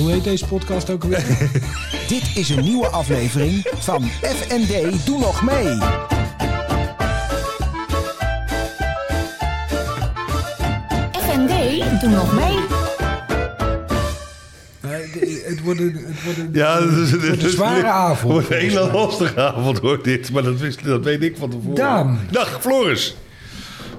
Hoe heet deze podcast ook alweer? Dit is een nieuwe aflevering van FND Doe Nog Mee. FND, doe nog mee. Het wordt een, het wordt een, Ja, is, het wordt een zware avond. Het wordt een hele lastige avond hoor, dit. Maar dat, wist, dat weet ik van tevoren. Daan. Dag, Floris.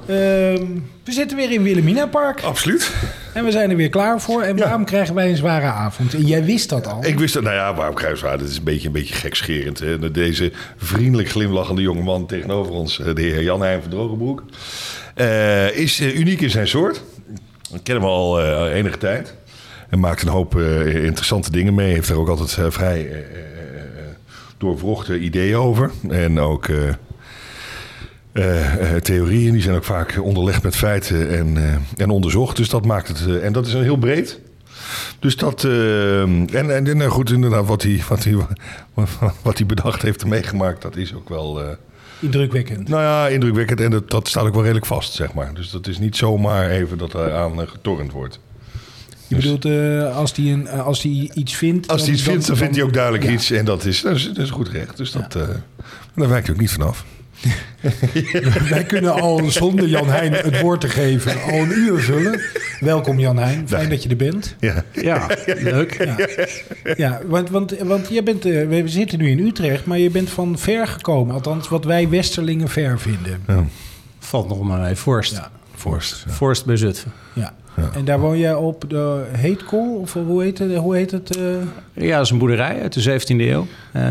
Ehm, we zitten weer in Wilhelmina Park Absoluut. En we zijn er weer klaar voor. En Ja. waarom krijgen wij een zware avond? En jij wist dat al. Ik wist dat, nou ja, waarom kruiswaard? Het is een beetje, een beetje gekscherend. Hè? Deze vriendelijk glimlachende jongeman tegenover ons, eh, de heer Jan Heijn van Drogenbroek, eh, is eh, uniek in zijn soort. Dat kennen we al enige tijd. En maakt een hoop interessante dingen mee. Heeft er ook altijd vrij doorvrochte ideeën over. En ook eh, eh, theorieën. Die zijn ook vaak onderlegd met feiten en, eh, en onderzocht. Dus dat maakt het. en dat is een heel breed. Dus dat. en, en, en goed, inderdaad, wat hij, wat, hij, wat hij bedacht heeft en meegemaakt, dat is ook wel. eh, Indrukwekkend. nou ja, indrukwekkend. En dat, dat staat ook wel redelijk vast, zeg maar. Dus dat is niet zomaar even dat er aan getornd wordt. Je bedoelt, eh, als hij een, eh, als die iets vindt... Als hij iets vindt, dan vindt hij ook duidelijk ja. iets. En dat is, dat is, dat is goed recht. Dus dat, eh, daar wijkt hij ook niet vanaf. Wij kunnen al zonder Jan Heijn het woord te geven al een uur vullen. Welkom Jan Heijn, fijn dat je er bent. Ja. Ja, leuk. Ja, ja want, want, want jij bent, eh, we zitten nu in Utrecht, maar je bent van ver gekomen. Althans, wat wij Westerlingen ver vinden. Valt nog maar mee. Forst. Ja. Vorst. ja. Forst bij Zutphen. Ja. En daar woon jij op de Heetkool? Of hoe heet het? Hoe heet het eh? Ja, dat is een boerderij uit de 17e eeuw. Eh,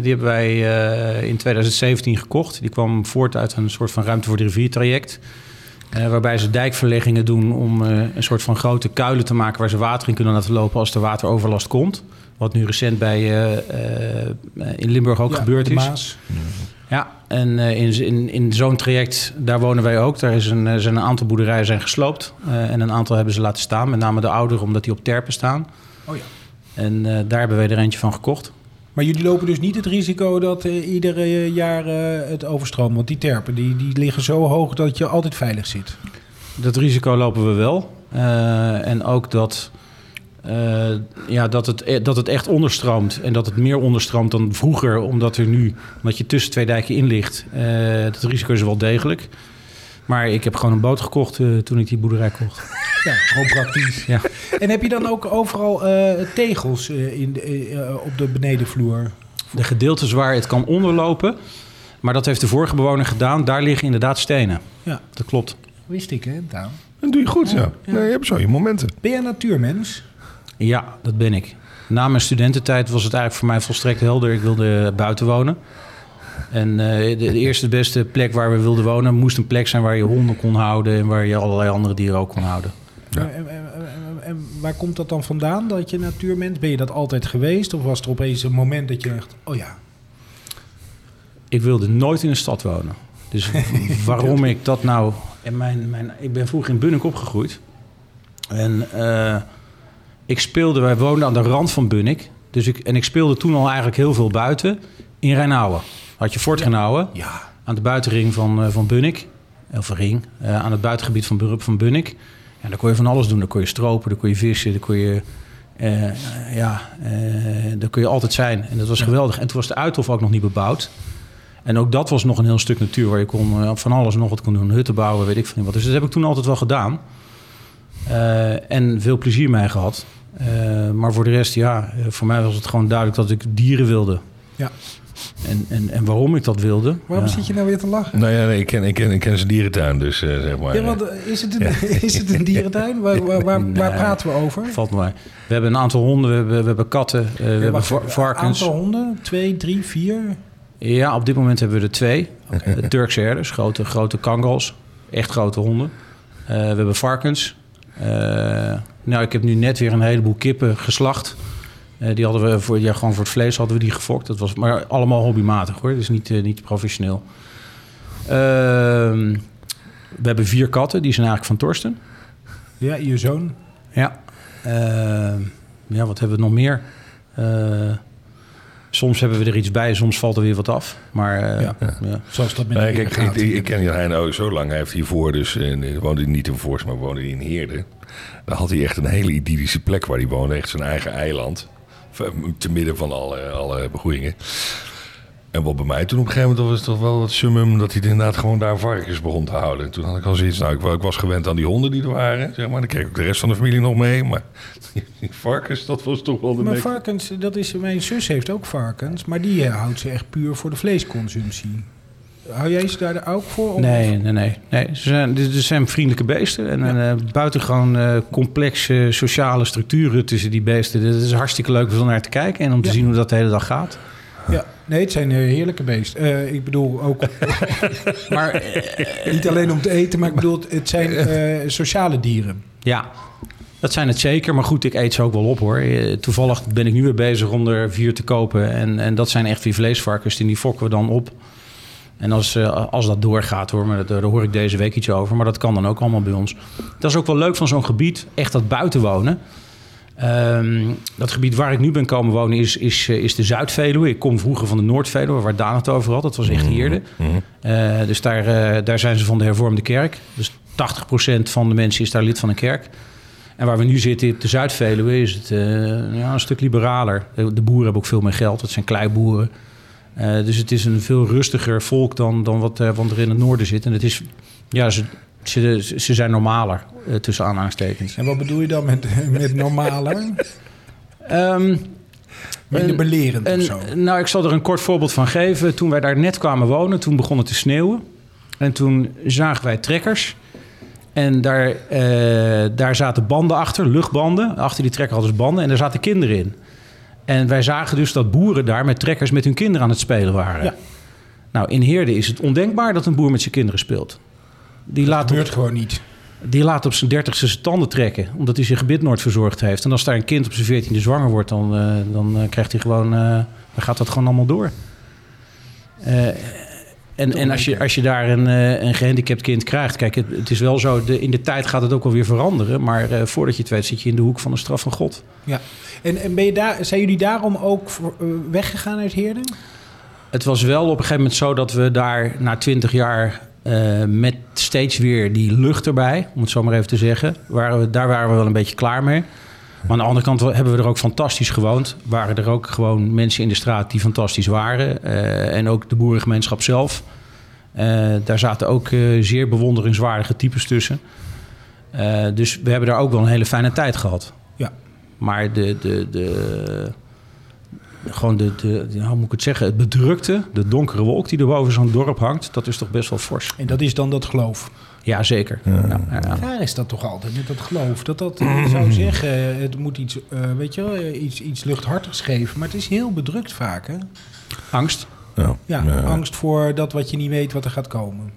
die hebben wij eh, in 2017 gekocht. Die kwam voort uit een soort van ruimte voor de riviertraject. Eh, waarbij ze dijkverleggingen doen om eh, een soort van grote kuilen te maken... waar ze water in kunnen laten lopen als er wateroverlast komt. Wat nu recent bij, eh, eh, in Limburg ook Ja, gebeurd de is. Maas. Ja, en eh, in, in, in zo'n traject, daar wonen wij ook. Daar is een, er zijn een aantal boerderijen zijn gesloopt. eh, en een aantal hebben ze laten staan. Met name de oudere, omdat die op terpen staan. Oh ja. En eh, daar hebben wij er eentje van gekocht. Maar jullie lopen dus niet het risico dat eh, iedere eh, jaar eh, het overstroomt. Want die terpen die, die liggen zo hoog dat je altijd veilig zit. Dat risico lopen we wel. Eh, en ook dat, eh, ja, dat, het, e- dat het echt onderstroomt. En dat het meer onderstroomt dan vroeger. Omdat er nu, omdat je tussen twee dijken in ligt. eh, dat risico is wel degelijk. Maar ik heb gewoon een boot gekocht eh, toen ik die boerderij kocht. Ja, gewoon praktisch. Ja. En heb je dan ook overal eh, tegels eh, in de, eh, op de benedenvloer? De gedeeltes waar het kan onderlopen. Maar dat heeft de vorige bewoner gedaan. Daar liggen inderdaad stenen. Ja, Dat klopt. wist ik hè, Daan. Dat doe je goed, ja. Ja. Nee, je hebt zo je momenten. Ben jij een natuurmens? Ja, dat ben ik. Na mijn studententijd was het eigenlijk voor mij volstrekt helder. Ik wilde buiten wonen. En eh, de, de eerste beste plek waar we wilden wonen... moest een plek zijn waar je honden kon houden... en waar je allerlei andere dieren ook kon houden. Ja. En, en- en- en waar komt dat dan vandaan, dat je natuurmens? Ben je dat altijd geweest? Of was er opeens een moment dat je dacht, oh ja, Ik wilde nooit in een stad wonen. Dus waarom ik dat nou... En mijn, mijn, ik ben vroeger in Bunnik opgegroeid. En eh, ik speelde... Wij woonden aan de rand van Bunnik. Dus ik, en ik speelde toen al eigenlijk heel veel buiten. In Rijnauwen. Had je Fort ja, aan de buitenring van, eh, van Bunnik. Of een ring. eh, aan het buitengebied van, van Bunnik. Ja, daar kon je van alles doen. Daar kon je stropen, daar kon je vissen, daar kon je... eh, ja, daar kon je altijd zijn. En dat was geweldig. En toen was de Uithof ook nog niet bebouwd. En ook dat was nog een heel stuk natuur... waar je kon, van alles nog wat kon doen. Hutten bouwen, weet ik veel niet wat. Dus dat heb ik toen altijd wel gedaan. En veel plezier mee gehad. Eh, maar voor de rest, ja, eh, voor mij was het gewoon duidelijk dat ik dieren wilde. ja. En, en, en waarom ik dat wilde. Waarom ja. zit je nou weer te lachen? Nou ja, nee, ik, ken, ik, ken, ik ken zijn dierentuin, dus eh, zeg maar. Ja, want is het een, is het een dierentuin? Waar, waar, waar, waar Nee. praten we over? Valt me mee. We hebben een aantal honden, we hebben, we hebben katten, eh, we Ja, hebben varkens. Aantal honden? Twee, drie, vier? Ja, op dit moment hebben we er twee. De Turkse herders, grote, grote kangals. Echt grote honden. Eh, we hebben varkens. Eh, nou, ik heb nu net weer een heleboel kippen geslacht. Eh, die hadden we voor, ja, gewoon voor het vlees hadden we die gefokt. Dat was maar allemaal hobbymatig hoor, dus niet, eh, niet professioneel. Ehm, we hebben vier katten, die zijn eigenlijk van Torsten. Ja, je zoon. Ja. Ehm, ja, wat hebben we nog meer? Soms hebben we er iets bij, soms valt er weer wat af. Maar eh, Ja. ja. Zoals dat met kijk, ik, gaat. ik, ik ken Jan ook zo lang. Hij heeft hiervoor dus, en, hij woonde niet in Voors, maar woonde in Heerden. Daar had hij echt een hele idyllische plek waar hij woonde. Echt zijn eigen eiland. Te midden van alle, alle begroeiingen. En wat bij mij toen op een gegeven moment was het toch wel het summum dat hij inderdaad gewoon daar varkens begon te houden. Toen had ik al zoiets, nou ik, wa- ik was gewend aan die honden die er waren, zeg maar. Dan kreeg ik de rest van de familie nog mee, maar die varkens, dat was toch wel de Maar nek. varkens, dat is, mijn zus heeft ook varkens, maar die eh, houdt ze echt puur voor de vleesconsumptie. Hou jij ze daar ook voor? Of- Nee, nee, nee. nee. Ze zijn, dit zijn vriendelijke beesten. En Ja. eh, buitengewoon eh, complexe sociale structuren tussen die beesten. Het is hartstikke leuk om naar te kijken en om te Ja. zien hoe dat de hele dag gaat. Ja, nee, het zijn eh, heerlijke beesten. Eh, ik bedoel ook Maar eh, niet alleen om te eten, maar ik bedoel, het zijn sociale dieren. ja, dat zijn het zeker. Maar goed, ik eet ze ook wel op hoor. Toevallig ben ik nu weer bezig om er vier te kopen. En, en dat zijn echt weer vleesvarkens. En die fokken we dan op. En als, als dat doorgaat hoor, maar dat, daar hoor ik deze week iets over. Maar dat kan dan ook allemaal bij ons. Dat is ook wel leuk van zo'n gebied, echt dat buiten wonen. Ehm, dat gebied waar ik nu ben komen wonen is, is, eh, is de Zuid-Veluwe. Ik kom vroeger van de Noord-Veluwe, waar Daan het over had. Dat was echt Heerde. Eh, dus daar, eh, daar zijn ze van de hervormde kerk. Dus 80% van de mensen is daar lid van een kerk. En waar we nu zitten, op de Zuid-Veluwe, is het ja, een stuk liberaler. De, boeren hebben ook veel meer geld. Het zijn kleiboeren. Dus het is een veel rustiger volk dan, dan wat, wat er in het noorden zit. En het is, ja, ze, ze, ze zijn normaler, eh, tussen aanhalingstekens. En wat bedoel je dan met, met normaler? Ehm, Minder Een- belerend of zo? nou, ik zal er een kort voorbeeld van geven. Toen wij daar net kwamen wonen, toen begon het te sneeuwen. En toen zagen wij trekkers. En daar, eh, daar zaten banden achter, luchtbanden. Achter die trekker hadden ze banden en daar zaten kinderen in. En wij zagen dus dat boeren daar met trekkers met hun kinderen aan het spelen waren. Ja. Nou, in Heerde is het ondenkbaar dat een boer met zijn kinderen speelt. Die laat, Dat op, gebeurt gewoon niet. die laat op zijn dertigste zijn tanden trekken. Omdat hij zijn gebit nooit verzorgd heeft. En als daar een kind op zijn veertiende zwanger wordt... dan, eh, dan eh, krijgt hij gewoon... eh, dan gaat dat gewoon allemaal door. En en als, je, als je daar een, een gehandicapt kind krijgt... Kijk, het, het is wel zo... De, in de tijd gaat het ook wel weer veranderen. Maar voordat je het weet zit je in de hoek van de straf van God. Ja. En, en ben je daar, zijn jullie daarom ook voor, weggegaan uit Heerden? Het was wel op een gegeven moment zo dat we daar na twintig jaar... eh, met steeds weer die lucht erbij, om het zo maar even te zeggen... Waren we, daar waren we wel een beetje klaar mee. Maar aan de andere kant hebben we er ook fantastisch gewoond. Waren er ook gewoon mensen in de straat die fantastisch waren. Eh, en ook de boerengemeenschap zelf. Eh, daar zaten ook zeer bewonderingswaardige types tussen. Dus we hebben daar ook wel een hele fijne tijd gehad. Ja. Maar de, de, de, gewoon de, de, de- hoe moet ik het zeggen, het bedrukte, de donkere wolk die er boven zo'n dorp hangt, dat is toch best wel fors. En dat is dan dat geloof. Ja, zeker. Ja, ja, ja. Daar is dat toch altijd, met dat geloof. Dat dat, ik zou zeggen, het moet iets, eh, weet je wel, eh, iets, iets luchthartigs geven. Maar het is heel bedrukt vaak, hè? Angst. Ja. Ja, angst voor dat wat je niet weet wat er gaat komen.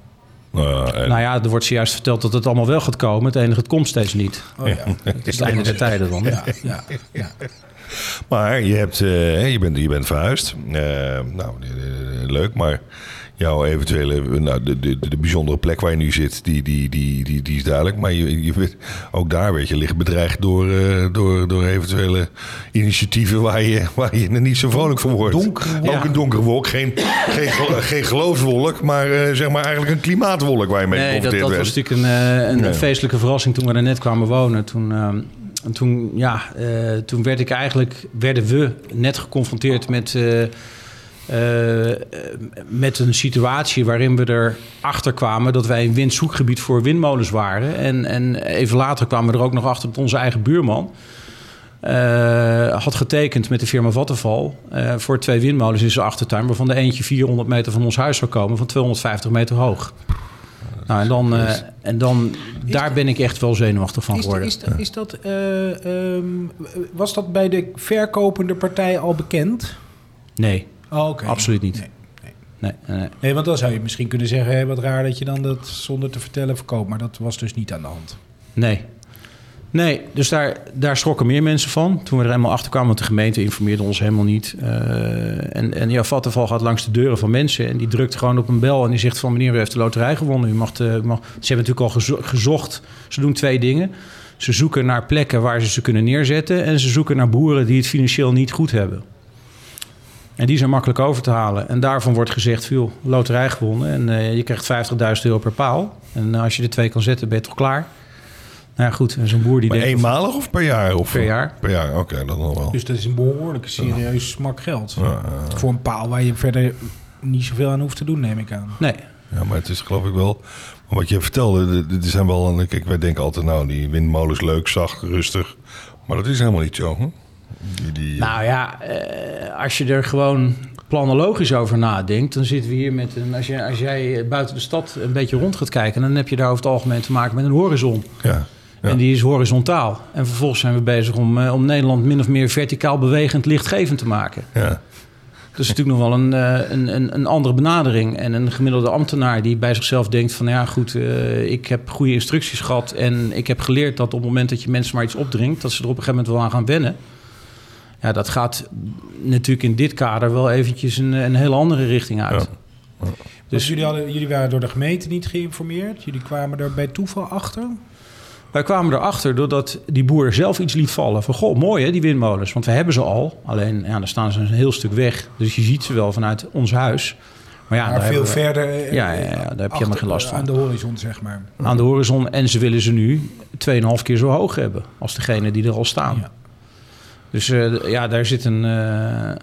Nou, en- Nou ja, er wordt zojuist verteld dat het allemaal wel gaat komen. Het enige, het komt steeds niet. Oh ja, Het is het einde der tijden dan. ja, ja, ja. Maar je, hebt, eh, je, bent, je bent verhuisd. Eh, nou, eh, leuk. Maar jouw eventuele, nou, de, de, de bijzondere plek waar je nu zit, die, die, die, die, die is duidelijk. Maar je, je, weet- ook daar weet je, ligt bedreigd door, eh, door, door eventuele initiatieven waar je, waar je er niet zo vrolijk van wordt. Donkere wolk. Ook een donkere wolk. Geen, geen, geen geloofswolk, maar eh, zeg maar eigenlijk een klimaatwolk waar je mee Nee, dat, dat was natuurlijk een, een Nee. feestelijke verrassing toen we er net kwamen wonen. Toen, eh, en toen, ja, eh, toen werd ik eigenlijk, werden we net geconfronteerd met, eh, eh, met een situatie waarin we erachter kwamen dat wij een windzoekgebied voor windmolens waren. En, en even later kwamen we er ook nog achter dat onze eigen buurman. had getekend met de firma Vattenval voor twee windmolens in zijn achtertuin, waarvan de eentje 400 meter van ons huis zou komen, van 250 meter hoog. Nou, en dan, eh, en dan daar ben ik echt wel zenuwachtig van Is, geworden. is, dat- is dat, eh, ehm, was dat bij de verkopende partij al bekend? Nee, Oh, oké. absoluut niet. Nee, nee. Nee, want dan zou je misschien kunnen zeggen... Hé, wat raar dat je dan dat zonder te vertellen verkoopt. Maar dat was dus niet aan de hand. Nee. Nee, dus daar, daar schrokken meer mensen van. Toen we er helemaal achter kwamen, want de gemeente informeerde ons helemaal niet. Eh, en, en ja, Vattenval gaat langs de deuren van mensen en die drukt gewoon op een bel en die zegt van meneer, u heeft de loterij gewonnen. U mag, de- mag... Ze hebben natuurlijk al gezo- gezocht. Ze doen twee dingen. Ze zoeken naar plekken waar ze ze kunnen neerzetten en ze zoeken naar boeren die het financieel niet goed hebben. En die zijn makkelijk over te halen. En daarvan wordt gezegd, veel loterij gewonnen. En eh, je krijgt 50.000 euro per paal. En als je er twee kan zetten, ben je toch klaar? Nou ja, goed. En zo'n boer die Maar denkt... eenmalig of per jaar? Of, Per jaar. Per jaar, oké, dat nog wel. Dus dat is een behoorlijke serieus smak geld. Voor een paal waar je verder niet zoveel aan hoeft te doen, neem ik aan. Nee, Ja, maar het is geloof ik wel... maar Wat je vertelde, er zijn wel... Kijk, wij denken altijd, nou, die windmolens leuk, zacht, rustig. Maar dat is helemaal niet zo, hè? Die, die, Nou ja, eh, als je er gewoon planologisch over nadenkt, dan zitten we hier met een. Als, je, als jij buiten de stad een beetje rond gaat kijken, dan heb je daar over het algemeen te maken met een horizon. ja. Ja. En die is horizontaal. En vervolgens zijn we bezig om, eh, om Nederland min of meer verticaal bewegend lichtgevend te maken. ja. Dat is natuurlijk nog wel een, eh, een, een, een andere benadering. En een gemiddelde ambtenaar die bij zichzelf denkt van... ja goed, eh, ik heb goede instructies gehad... en ik heb geleerd dat op het moment dat je mensen maar iets opdringt... dat ze er op een gegeven moment wel aan gaan wennen. Ja, dat gaat natuurlijk in dit kader wel eventjes een, een hele andere richting uit. Ja. Dus jullie, hadden, jullie waren door de gemeente niet geïnformeerd. Jullie kwamen er bij toeval achter. Wij kwamen erachter doordat die boer zelf iets liet vallen. Van, goh, mooi hè, die windmolens. Want we hebben ze al. Alleen, ja, dan staan ze een heel stuk weg. Dus je ziet ze wel vanuit ons huis. Maar ja, maar veel we- verder. Ja, ja, ja, daar heb je helemaal geen last van. Aan de horizon, zeg maar. aan de horizon. En ze willen ze nu 2,5 keer zo hoog hebben als degene die er al staan. Ja. Dus eh, ja, daar zit een. eh, eh,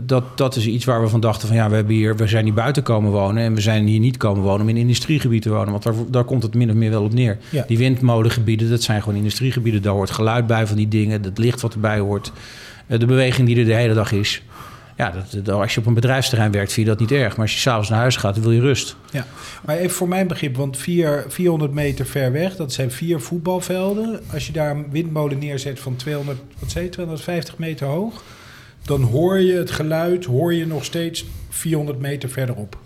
dat, dat is iets waar we van dachten: van ja, we, hebben hier, we zijn hier buiten komen wonen. En we zijn hier niet komen wonen om in een industriegebied te wonen. Want daar, daar komt het min of meer wel op neer. Ja. Die windmolengebieden, dat zijn gewoon industriegebieden. Daar hoort geluid bij van die dingen. Het licht wat erbij hoort. de beweging die er de hele dag is. Ja, dat, dat- als je op een bedrijfsterrein werkt, vind je dat niet erg. Maar als je s'avonds naar huis gaat, dan wil je rust. Ja, maar even voor mijn begrip, want vier, 400 meter ver weg, dat zijn vier voetbalvelden. Als je daar een windmolen neerzet van 200, wat zei je, 250 meter hoog, dan hoor je het geluid, hoor je nog steeds 400 meter verderop.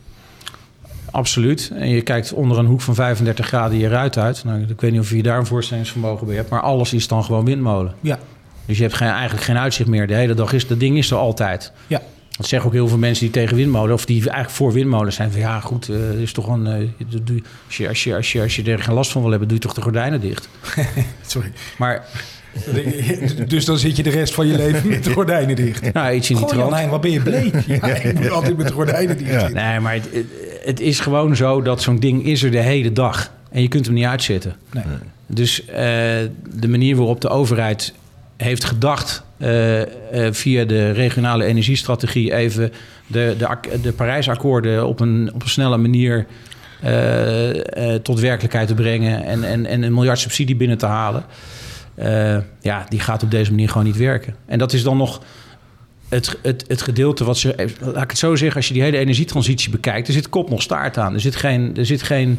Absoluut. En je kijkt onder een hoek van 35 graden je ruit uit. Nou, ik weet niet of je daar een voorstellingsvermogen bij hebt, maar alles is dan gewoon windmolen. Ja, Dus je hebt geen, eigenlijk geen uitzicht meer. De hele dag is dat ding is er altijd. ja. Dat zeggen ook heel veel mensen die tegen windmolen, of die eigenlijk voor windmolens zijn. Van ja, goed, er is toch een. eh, als, je, als, je, als, je, als je er geen last van wil hebben, doe je toch de gordijnen dicht. Sorry. Maar dus dan zit je de rest van je leven met de gordijnen dicht. nou, iets in die trant. Wat ben je bleek? Ja, ik moet altijd met de gordijnen dicht Ja. Nee, maar het, het- het is gewoon zo dat zo'n ding is er de hele dag. En je kunt hem niet uitzetten. Nee. Dus eh, de manier waarop de overheid heeft gedacht... eh, eh, via de regionale energiestrategie... even de, de, de Parijsakkoorden op een, op een snelle manier... eh, tot werkelijkheid te brengen... En, en, en een miljard subsidie binnen te halen... ja, die gaat op deze manier gewoon niet werken. En dat is dan nog het, het, het gedeelte wat ze... Laat ik het zo zeggen, als je die hele energietransitie bekijkt... er zit kop nog staart aan. Er zit geen... Er zit geen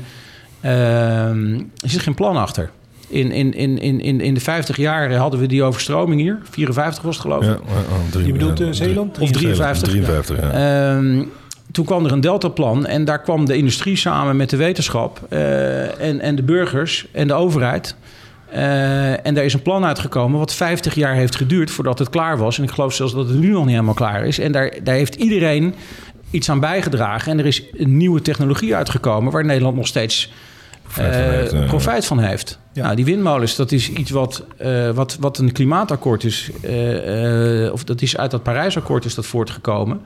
Ehm, er zit geen plan achter. In, in, in, in, in- in de 50 jaar hadden we die overstroming hier. 54 was het geloof ik. Ja, oh, drie- Je bedoelt, eh, ja, Zeeland? drie- Of 53? 53, ja. Ehm, toen kwam er een deltaplan en daar kwam de industrie samen met de wetenschap eh, en, en de burgers en de overheid. Eh, en daar is een plan uitgekomen wat 50 jaar heeft geduurd voordat het klaar was. En ik geloof zelfs dat het nu nog niet helemaal klaar is. En daar, daar heeft iedereen iets aan bijgedragen. En er is een nieuwe technologie uitgekomen waar Nederland nog steeds Profijt van eh, heeft, eh. profijt van heeft. Ja. Nou, die windmolens, dat is iets wat, eh, wat, wat een klimaatakkoord is. eh, eh, of dat is uit dat Parijsakkoord is dat voortgekomen.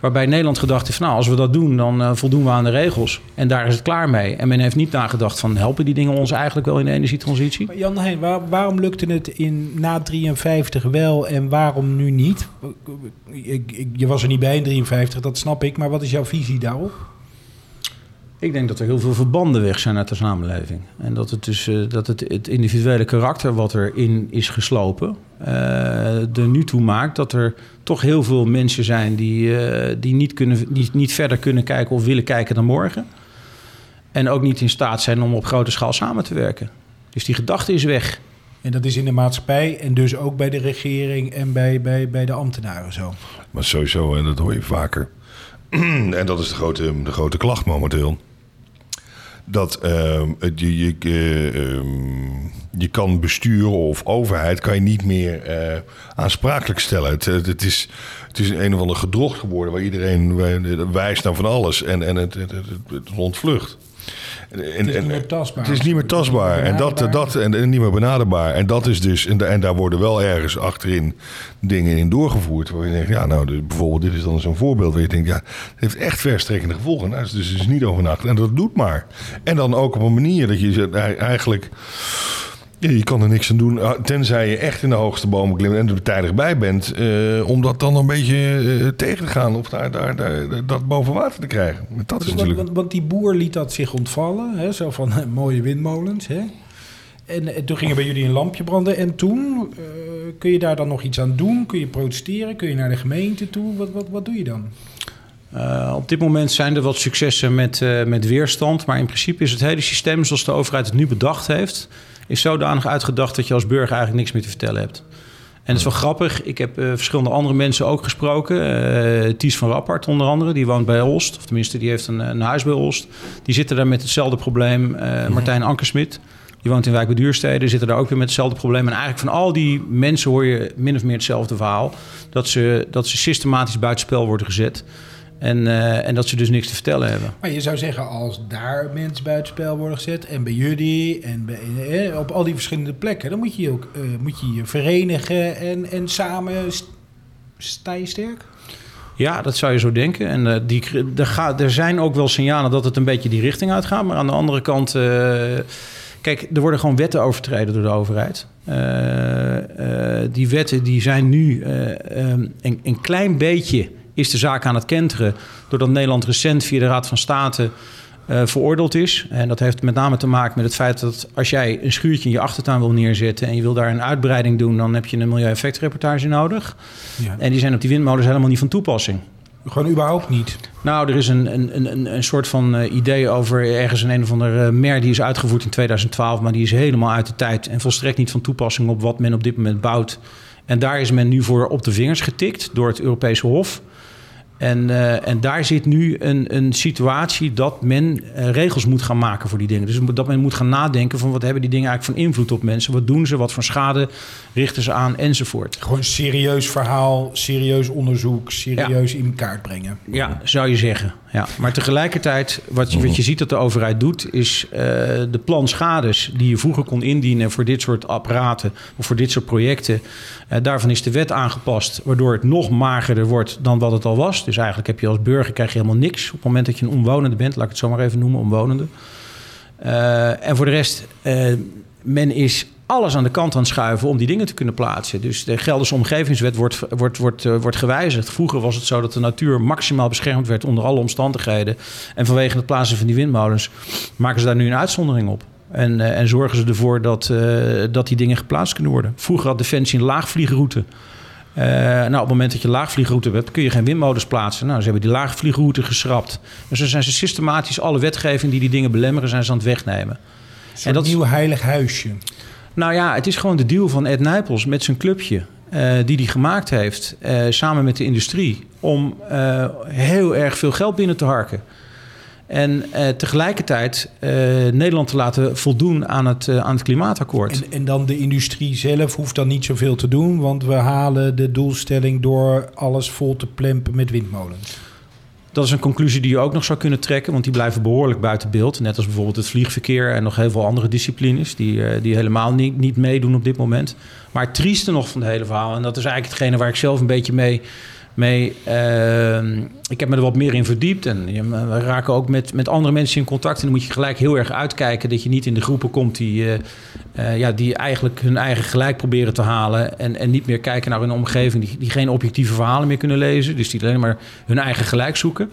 Waarbij Nederland gedacht heeft, nou, als we dat doen, dan voldoen we aan de regels. En daar is het klaar mee. En men heeft niet nagedacht van, helpen die dingen ons eigenlijk wel in de energietransitie? Maar Jan Heijn, waar- waarom lukte het in na 53 wel en waarom nu niet? Ik, ik, je was er niet bij in 53, dat snap ik. Maar wat is jouw visie daarop? Ik denk dat er heel veel verbanden weg zijn uit de samenleving. En dat het dus eh, dat het, het individuele karakter wat erin is geslopen, eh, er nu toe maakt dat er toch heel veel mensen zijn die, eh, die niet, kunnen, niet, niet verder kunnen kijken of willen kijken dan morgen. En ook niet in staat zijn om op grote schaal samen te werken. Dus die gedachte is weg. En dat is in de maatschappij en dus ook bij de regering en bij, bij, bij de ambtenaren zo. Maar sowieso, en dat hoor je vaker. en dat is de grote, de grote klacht momenteel. Dat ehm, je, eh, ehm, je kan bestuur of overheid kan je niet meer eh, aansprakelijk stellen. Het, het, is, het is een of ander gedrocht geworden waar iedereen wij- wijst naar van alles en, en het, het, het, het ontvlucht. En, is niet meer tastbaar. Het is niet meer tastbaar. En, dat, dat, en, en niet meer benaderbaar. En dat is dus. En, en daar worden wel ergens achterin dingen in doorgevoerd. Waar je denkt, ja, nou, dus bijvoorbeeld, dit is dan zo'n voorbeeld. Waar je denkt, ja, het heeft echt verstrekkende gevolgen. Nou, dus het is niet over nacht. En dat doet maar. En dan ook op een manier dat je eigenlijk. Ja, je kan er niks aan doen, ah, tenzij je echt in de hoogste bomen klimt en er tijdig bij bent, eh, om dat dan een beetje eh, tegen te gaan of daar, daar, daar, dat boven water te krijgen. Dat is Want, natuurlijk. want, want die boer liet dat zich ontvallen, hè, zo van mooie windmolens. Hè? En, eh, toen ging er bij jullie een lampje branden. En toen, eh, kun je daar dan nog iets aan doen? Kun je protesteren? Kun je naar de gemeente toe? Wat, wat, wat doe je dan? Eh, op dit moment zijn er wat successen met, eh, met weerstand. Maar in principe is het hele systeem zoals de overheid het nu bedacht heeft... is zodanig uitgedacht dat je als burger eigenlijk niks meer te vertellen hebt. En het is wel grappig. Ik heb eh, verschillende andere mensen ook gesproken. Eh Ties van Rappert onder andere. Die woont bij Olst. Of tenminste, die heeft een, een huis bij Olst. Die zitten daar met hetzelfde probleem. Eh, Martijn Ankersmit. Die woont in Wijk bij Duurstede. Zitten daar ook weer met hetzelfde probleem. En eigenlijk van al die mensen hoor je min of meer hetzelfde verhaal. Dat ze, dat ze systematisch buitenspel worden gezet. En, eh, en dat ze dus niks te vertellen hebben. Maar je zou zeggen, als daar mensen buitenspel worden gezet... en bij jullie en bij, eh, op al die verschillende plekken... dan moet je je ook eh, moet je je verenigen en, en samen st- sta je sterk? Ja, dat zou je zo denken. En eh, die, er, gaat, er zijn ook wel signalen dat het een beetje die richting uitgaat. Maar aan de andere kant... eh, kijk, er worden gewoon wetten overtreden door de overheid. Eh, eh, die wetten die zijn nu eh, ehm, een, een klein beetje... is de zaak aan het kenteren... doordat Nederland recent via de Raad van State... eh, veroordeeld is. En dat heeft met name te maken met het feit dat als jij een schuurtje in je achtertuin wil neerzetten en je wil daar een uitbreiding doen, dan heb je een milieueffectrapportage nodig. Ja. En die zijn op die windmolens helemaal niet van toepassing. Gewoon überhaupt niet. Nou, er is een, een, een- een, soort van eh, idee over ergens een een of andere mer die is uitgevoerd in 2012, maar die is helemaal uit de tijd en volstrekt niet van toepassing op wat men op dit moment bouwt. En daar is men nu voor op de vingers getikt door het Europese Hof. En, eh, en daar zit nu een, een situatie dat men eh, regels moet gaan maken voor die dingen. Dus dat men moet gaan nadenken van wat hebben die dingen eigenlijk van invloed op mensen? Wat doen ze? Wat voor schade richten ze aan? Enzovoort. Gewoon serieus verhaal, serieus onderzoek, serieus in kaart brengen. Ja, zou je zeggen. Ja. Maar tegelijkertijd, wat je, wat je ziet dat de overheid doet, is eh, de plan schades die je vroeger kon indienen voor dit soort apparaten of voor dit soort projecten. eh, daarvan is de wet aangepast, waardoor het nog magerder wordt dan wat het al was. Dus eigenlijk heb je als burger krijg je helemaal niks op het moment dat je een omwonende bent, laat ik het zo maar even noemen, omwonende. Eh, en voor de rest, men is alles aan de kant aan het schuiven om die dingen te kunnen plaatsen. Dus de Gelderse omgevingswet wordt, wordt, wordt, eh, wordt gewijzigd. Vroeger was het zo dat de natuur maximaal beschermd werd onder alle omstandigheden. En vanwege het plaatsen van die windmolens maken ze daar nu een uitzondering op. En, eh, en zorgen ze ervoor dat, eh, dat die dingen geplaatst kunnen worden. Vroeger had Defensie een laagvliegroute. Nou, op het moment dat je laagvliegroute hebt, kun je geen windmolens plaatsen. Nou, ze hebben die laagvliegroute geschrapt. Dus dan zijn ze systematisch alle wetgeving die die dingen belemmeren, zijn ze aan het wegnemen. Een En dat nieuw heilig huisje. Nou ja, het is gewoon de deal van Ed Nijpels met zijn clubje. eh, die hij gemaakt heeft eh, samen met de industrie. om eh, heel erg veel geld binnen te harken. En tegelijkertijd Nederland te laten voldoen aan het, aan het klimaatakkoord. En, en dan de industrie zelf hoeft dan niet zoveel te doen, want we halen de doelstelling door alles vol te plempen met windmolens. Dat is een conclusie die je ook nog zou kunnen trekken, want die blijven behoorlijk buiten beeld. Net als bijvoorbeeld het vliegverkeer en nog heel veel andere disciplines die, eh, die helemaal niet, niet meedoen op dit moment. Maar het trieste nog van het hele verhaal, en dat is eigenlijk hetgene waar ik zelf een beetje mee. Mee eh, ik heb me er wat meer in verdiept en je- we raken ook met, met andere mensen in contact. En dan moet je gelijk heel erg uitkijken dat je niet in de groepen komt die, eh, eh, ja, die eigenlijk hun eigen gelijk proberen te halen. En, en niet meer kijken naar hun omgeving, die, die geen objectieve verhalen meer kunnen lezen. Dus die alleen maar hun eigen gelijk zoeken.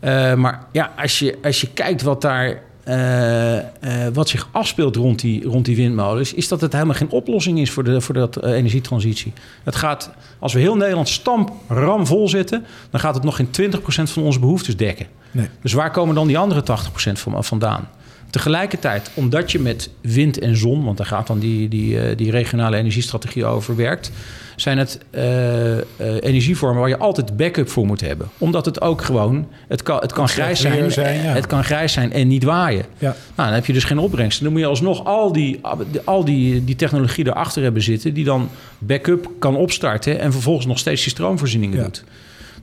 Eh, maar ja, als je, als je kijkt wat daar. Eh, eh, wat zich afspeelt rond die, rond die windmolens, is dat het helemaal geen oplossing is voor de voor dat eh, energietransitie. Het gaat, als we heel Nederland stamp ram vol zitten, dan gaat het nog geen 20% van onze behoeftes dekken. Nee. Dus waar komen dan die andere 80% van, vandaan? Tegelijkertijd, omdat je met wind en zon, want daar gaat dan die, die, eh, die regionale energiestrategie over werkt, zijn het eh, eh, energievormen waar je altijd backup voor moet hebben. Omdat het ook gewoon, het kan, het kan grijs zijn, zijn, ja. het kan grijs zijn en niet waaien. Ja. Nou, dan heb je dus geen opbrengst. Dan moet je alsnog al die, al die, die technologie erachter hebben zitten... die dan backup kan opstarten... en vervolgens nog steeds die stroomvoorzieningen Ja. doet.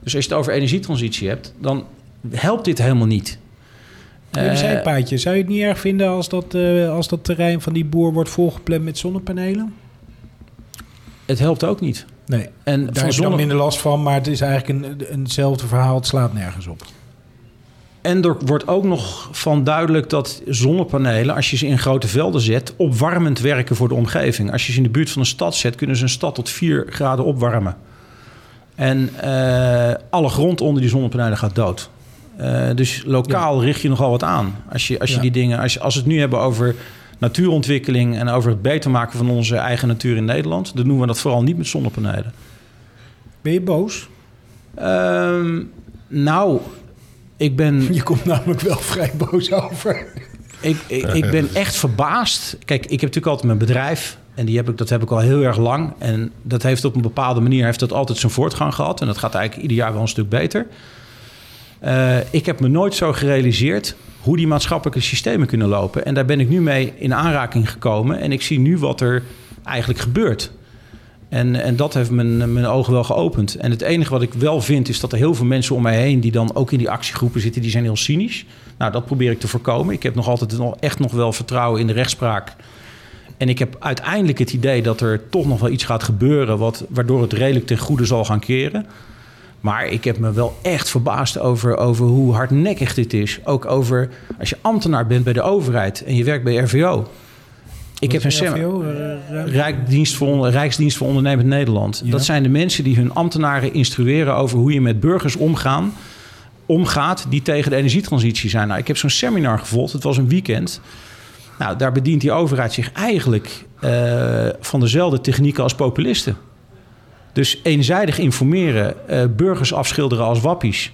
Dus als je het over energietransitie hebt... dan helpt dit helemaal niet. Even Eh, zijn paadje. Zou je het niet erg vinden als dat, eh, als dat terrein van die boer wordt volgepland met zonnepanelen? het helpt ook niet. Nee, En daar is zonne- dan minder last van, maar het is eigenlijk een, eenzelfde verhaal. Het slaat nergens op. En er wordt ook nog van duidelijk dat zonnepanelen, als je ze in grote velden zet, opwarmend werken voor de omgeving. Als je ze in de buurt van een stad zet, kunnen ze een stad tot 4 graden opwarmen. En eh, alle grond onder die zonnepanelen gaat dood. Eh, dus lokaal richt je nogal wat aan. Als je, als je Ja. die dingen, als, je, als we het nu hebben over natuurontwikkeling en over het beter maken van onze eigen natuur in Nederland, dan doen we dat vooral niet met zonnepanelen. Ben je boos? Ehm, nou, ik ben Je komt namelijk wel vrij boos over. Ik, ik, ik ben echt verbaasd. Kijk, ik heb natuurlijk altijd mijn bedrijf. En die heb ik, dat heb ik al heel erg lang. En dat heeft op een bepaalde manier heeft dat altijd zijn voortgang gehad. En dat gaat eigenlijk ieder jaar wel een stuk beter. Eh, ik heb me nooit zo gerealiseerd hoe die maatschappelijke systemen kunnen lopen. En daar ben ik nu mee in aanraking gekomen. En ik zie nu wat er eigenlijk gebeurt. En, en dat heeft mijn, mijn ogen wel geopend. En het enige wat ik wel vind is dat er heel veel mensen om mij heen... die dan ook in die actiegroepen zitten, die zijn heel cynisch. Nou, dat probeer ik te voorkomen. Ik heb nog altijd echt nog wel vertrouwen in de rechtspraak. En ik heb uiteindelijk het idee dat er toch nog wel iets gaat gebeuren... Wat, waardoor het redelijk ten goede zal gaan keren. Maar ik heb me wel echt verbaasd over, over hoe hardnekkig dit is. Ook over als je ambtenaar bent bij de overheid en je werkt bij RVO. Ik heb een RVO, eh, Rijksdienst voor, Rijksdienst voor Ondernemend Nederland. Ja. Dat zijn de mensen die hun ambtenaren instrueren over hoe je met burgers omgaan, omgaat die tegen de energietransitie zijn. Nou, ik heb zo'n seminar gevolgd, het was een weekend. Nou, daar bedient die overheid zich eigenlijk eh, van dezelfde technieken als populisten. Dus eenzijdig informeren, eh, burgers afschilderen als wappies.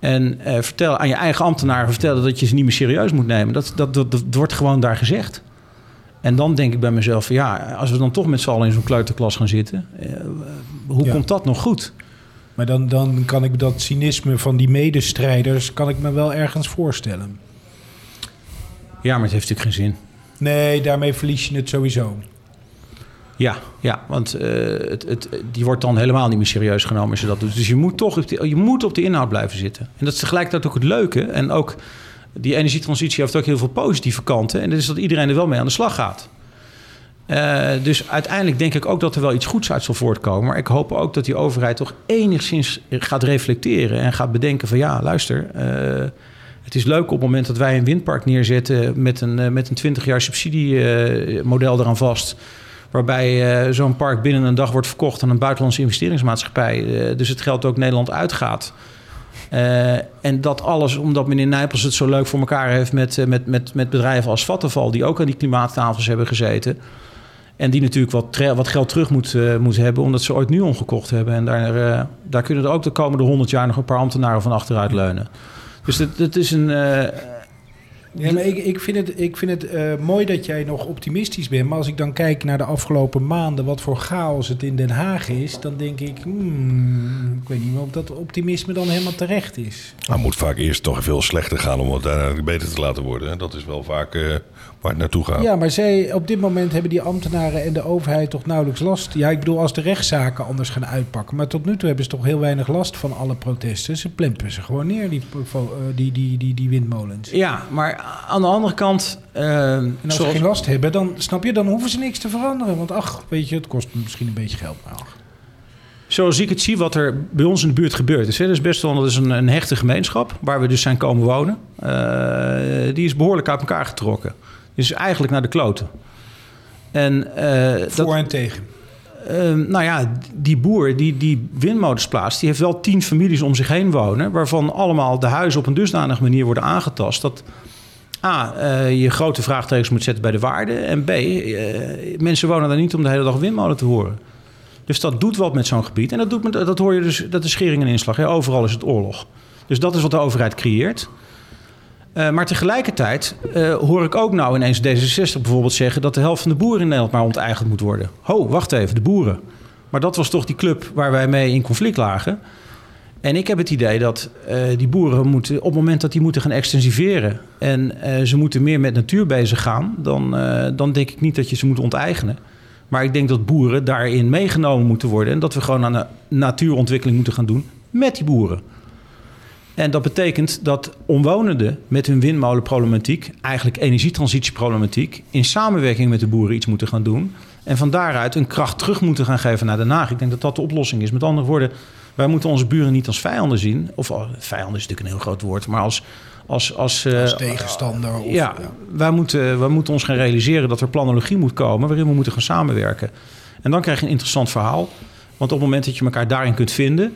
En eh vertellen aan je eigen ambtenaren vertellen dat je ze niet meer serieus moet nemen. Dat, dat, dat, dat wordt gewoon daar gezegd. En dan denk ik bij mezelf: ja, als we dan toch met z'n allen in zo'n kleuterklas gaan zitten, eh, hoe Ja. komt dat nog goed? Maar dan, dan kan ik dat cynisme van die medestrijders... kan ik me wel ergens voorstellen. Ja, maar het heeft natuurlijk geen zin. Nee, daarmee verlies je het sowieso. Ja, ja want eh, het, het, die wordt dan helemaal niet meer serieus genomen als je dat doet. Dus je moet toch op je moet op de inhoud blijven zitten. En dat is tegelijkertijd ook het leuke. En ook die energietransitie heeft ook heel veel positieve kanten. En dat is dat iedereen er wel mee aan de slag gaat. Eh, dus uiteindelijk denk ik ook dat er wel iets goeds uit zal voortkomen. Maar ik hoop ook dat die overheid toch enigszins gaat reflecteren en gaat bedenken van ja, luister. eh, het is leuk op het moment dat wij een windpark neerzetten met een, met een 20 jaar subsidiemodel eraan vast. Waarbij eh, zo'n park binnen een dag wordt verkocht aan een buitenlandse investeringsmaatschappij. Eh, dus het geld ook Nederland uitgaat. Eh, en dat alles omdat meneer Nijpels het zo leuk voor elkaar heeft met, met, met, met bedrijven als Vattenval, die ook aan die klimaattafels hebben gezeten. En die natuurlijk wat, wat geld terug moet, hebben, omdat ze ooit nu omgekocht hebben. En daar, daar kunnen er ook de komende honderd jaar nog een paar ambtenaren van achteruit leunen. Dus dat, dat is een. Ja, maar ik, ik vind het, ik vind het eh, mooi dat jij nog optimistisch bent. Maar als ik dan kijk naar de afgelopen maanden, wat voor chaos het in Den Haag is, dan denk ik, hmm, ik weet niet of dat optimisme dan helemaal terecht is. Nou, moet vaak eerst toch veel slechter gaan om het uiteindelijk beter te laten worden. hè. Dat is wel vaak eh, waar het naartoe gaat. Ja, maar zij, op dit moment hebben die ambtenaren en de overheid toch nauwelijks last. Ja, ik bedoel, als de rechtszaken anders gaan uitpakken. Maar tot nu toe hebben ze toch heel weinig last van alle protesten. Ze plempen ze gewoon neer, die, eh, die, die, die, die windmolens. ja, maar aan de andere kant. eh, En als zoals- ze geen last hebben, dan snap je, dan hoeven ze niks te veranderen. Want ach, weet je, het kost misschien een beetje geld. Maar ach. Zoals ik het zie, wat er bij ons in de buurt gebeurt. is. hè. Dat is best wel dat is een, een hechte gemeenschap waar we dus zijn komen wonen. Eh, die is behoorlijk uit elkaar getrokken. Dus eigenlijk naar de kloten. En eh, dat, Voor en tegen. eh, nou ja, die boer die die windmolens plaatst, die heeft wel tien families om zich heen wonen, waarvan allemaal de huizen op een dusdanige manier worden aangetast dat A, eh, je grote vraagtekens moet zetten bij de waarde. En B, eh, mensen wonen daar niet om de hele dag windmolen te horen. Dus dat doet wat met zo'n gebied. En dat, doet met, dat hoor je dus, dat is schering en inslag. Hè? Overal is het oorlog. Dus dat is wat de overheid creëert. Eh, maar tegelijkertijd eh, hoor ik ook nou ineens D66 bijvoorbeeld zeggen... dat de helft van de boeren in Nederland maar onteigend moet worden. Ho, wacht even, de boeren. Maar dat was toch die club waar wij mee in conflict lagen. En ik heb het idee dat eh, die boeren moeten, op het moment dat die moeten gaan extensiveren... en ze moeten meer met natuur bezig gaan... Dan, dan denk ik niet dat je ze moet onteigenen. Maar ik denk dat boeren daarin meegenomen moeten worden... en dat we gewoon aan de natuurontwikkeling moeten gaan doen met die boeren. En dat betekent dat omwonenden met hun windmolenproblematiek, eigenlijk energietransitieproblematiek, in samenwerking met de boeren iets moeten gaan doen. En van daaruit een kracht terug moeten gaan geven naar Den Haag. Ik denk dat dat de oplossing is. Met andere woorden, wij moeten onze buren niet als vijanden zien. Of oh, vijanden is natuurlijk een heel groot woord, maar als. Als, als, eh, Als tegenstander. Of, ja, Wij, moeten, wij moeten ons gaan realiseren dat er planologie moet komen waarin we moeten gaan samenwerken. En dan krijg je een interessant verhaal. Want op het moment dat je elkaar daarin kunt vinden,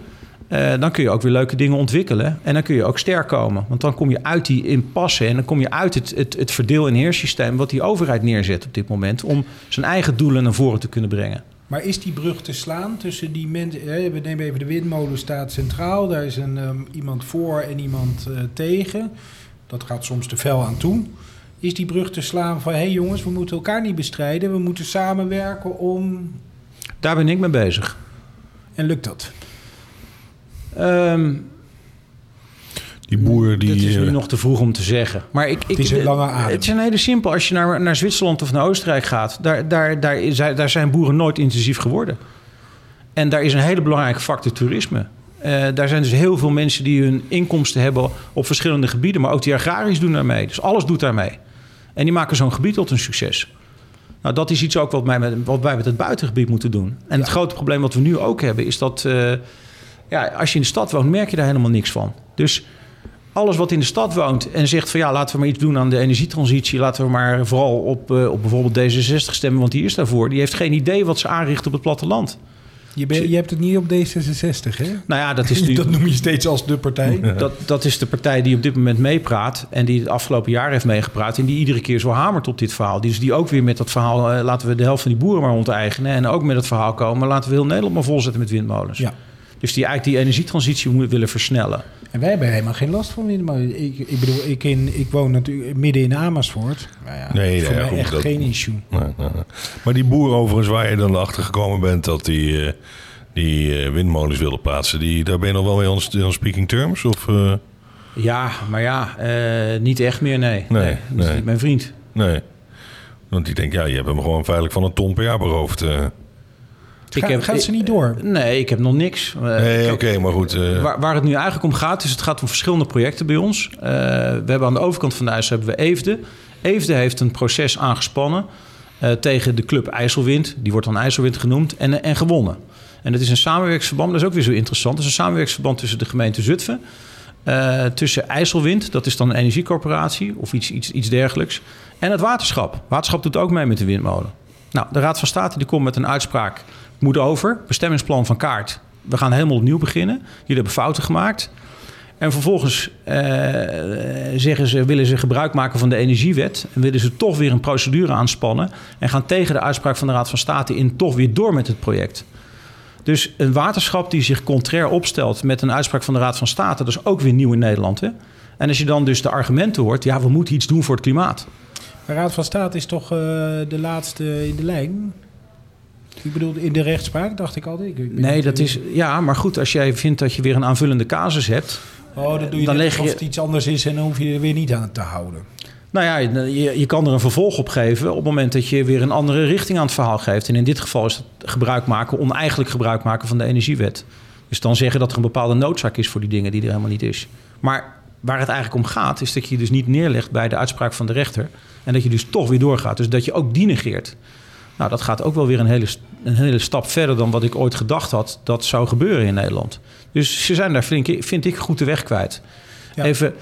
eh, dan kun je ook weer leuke dingen ontwikkelen. En dan kun je ook sterk komen. Want dan kom je uit die impasse en dan kom je uit het, het, het verdeel- en heerssysteem wat die overheid neerzet op dit moment. Om zijn eigen doelen naar voren te kunnen brengen. Maar is die brug te slaan tussen die mensen... We nemen even de windmolen staat centraal. Daar is een, ehm, iemand voor en iemand eh, tegen. Dat gaat soms te fel aan toe. Is die brug te slaan van... hé hey jongens, we moeten elkaar niet bestrijden. We moeten samenwerken om... Daar ben ik mee bezig. En lukt dat? Ehm, Die boer die... dat is nu eh, nog te vroeg om te zeggen. Maar ik, ik, is een lange adem. Het is een hele simpel. Als je naar, naar Zwitserland of naar Oostenrijk gaat, daar, daar, daar, daar zijn boeren nooit intensief geworden. En daar is een hele belangrijke factor toerisme. Eh, daar zijn dus heel veel mensen die hun inkomsten hebben op verschillende gebieden, maar ook die agrarisch doen daarmee. Dus alles doet daarmee. En die maken zo'n gebied tot een succes. Nou, dat is iets ook wat wij met, wat wij met het buitengebied moeten doen. En het grote probleem wat we nu ook hebben, is dat eh, ja, als je in de stad woont, merk je daar helemaal niks van. Dus alles wat in de stad woont en zegt van ja, laten we maar iets doen aan de energietransitie. Laten we maar vooral op, eh, op bijvoorbeeld D66 stemmen, want die is daarvoor. Die heeft geen idee wat ze aanrichten op het platteland. Je, je hebt het niet op D66, hè? Nou ja, dat is nu. Dat noem je steeds als de partij. Dat, dat is de partij die op dit moment meepraat. En die het afgelopen jaar heeft meegepraat. En die iedere keer zo hamert op dit verhaal. Dus die ook weer met dat verhaal. eh, laten we de helft van die boeren maar onteigenen. En ook met het verhaal komen. Laten we heel Nederland maar volzetten met windmolens. Ja. Dus die eigenlijk die energietransitie moeten willen versnellen. En wij hebben helemaal geen last van. Ik, ik bedoel, ik, in, ik woon natuurlijk midden in Amersfoort. Nou ja, Nee, voor nee, mij goed, echt dat- geen issue. Nee, nee, nee. Maar die boer overigens waar je dan achter gekomen bent dat die, eh, die eh, windmolens wilde plaatsen, die, daar ben je nog wel mee on, on speaking terms? Of, eh, Ja, maar ja, eh, niet echt meer, nee. Nee, dat is nee. niet mijn vriend. nee. Want die denkt, ja, je hebt hem gewoon feitelijk van een ton per jaar beroofd. Eh. Ga- gaat ze niet door? Nee, ik heb nog niks. Eh, nee, oké, maar goed. eh, Waar, waar het nu eigenlijk om gaat, is het gaat om verschillende projecten bij ons. Eh, we hebben aan de overkant van de IJssel hebben we Eefde. Eefde heeft een proces aangespannen eh, tegen de club IJsselwind. Die wordt dan IJsselwind genoemd en, en gewonnen. En dat is een samenwerkingsverband, dat is ook weer zo interessant. Dat is een samenwerkingsverband tussen de gemeente Zutphen... eh, tussen IJsselwind, dat is dan een energiecorporatie of iets, iets, iets dergelijks... en het waterschap. Waterschap doet ook mee met de windmolen. Nou, de Raad van State die komt met een uitspraak... moet over, bestemmingsplan van kaart. We gaan helemaal opnieuw beginnen. Jullie hebben fouten gemaakt... En vervolgens eh, zeggen ze, willen ze gebruik maken van de energiewet. En willen ze toch weer een procedure aanspannen. En gaan tegen de uitspraak van de Raad van State in toch weer door met het project. Dus een waterschap die zich contrair opstelt met een uitspraak van de Raad van State, dat is ook weer nieuw in Nederland. Hè? En als je dan dus de argumenten hoort, ja, we moeten iets doen voor het klimaat. De Raad van State is toch eh, de laatste in de lijn? Ik bedoel, in de rechtspraak dacht ik altijd. Ik Nee, dat is. Ja, maar goed, als jij vindt dat je weer een aanvullende casus hebt. Oh, dan doe je dan leg je- alsof het iets anders is en dan hoef je er weer niet aan te houden. Nou ja, je, je kan er een vervolg op geven op het moment dat je weer een andere richting aan het verhaal geeft. En in dit geval is het gebruik maken, oneigenlijk gebruik maken van de energiewet. Dus dan zeggen dat er een bepaalde noodzaak is voor die dingen die er helemaal niet is. Maar waar het eigenlijk om gaat, is dat je dus niet neerlegt bij de uitspraak van de rechter. En dat je dus toch weer doorgaat. Dus dat je ook die negeert. Nou, dat gaat ook wel weer een hele, een hele stap verder dan wat ik ooit gedacht had dat zou gebeuren in Nederland. Dus ze zijn daar, ik, vind ik goed de weg kwijt. Ja. Even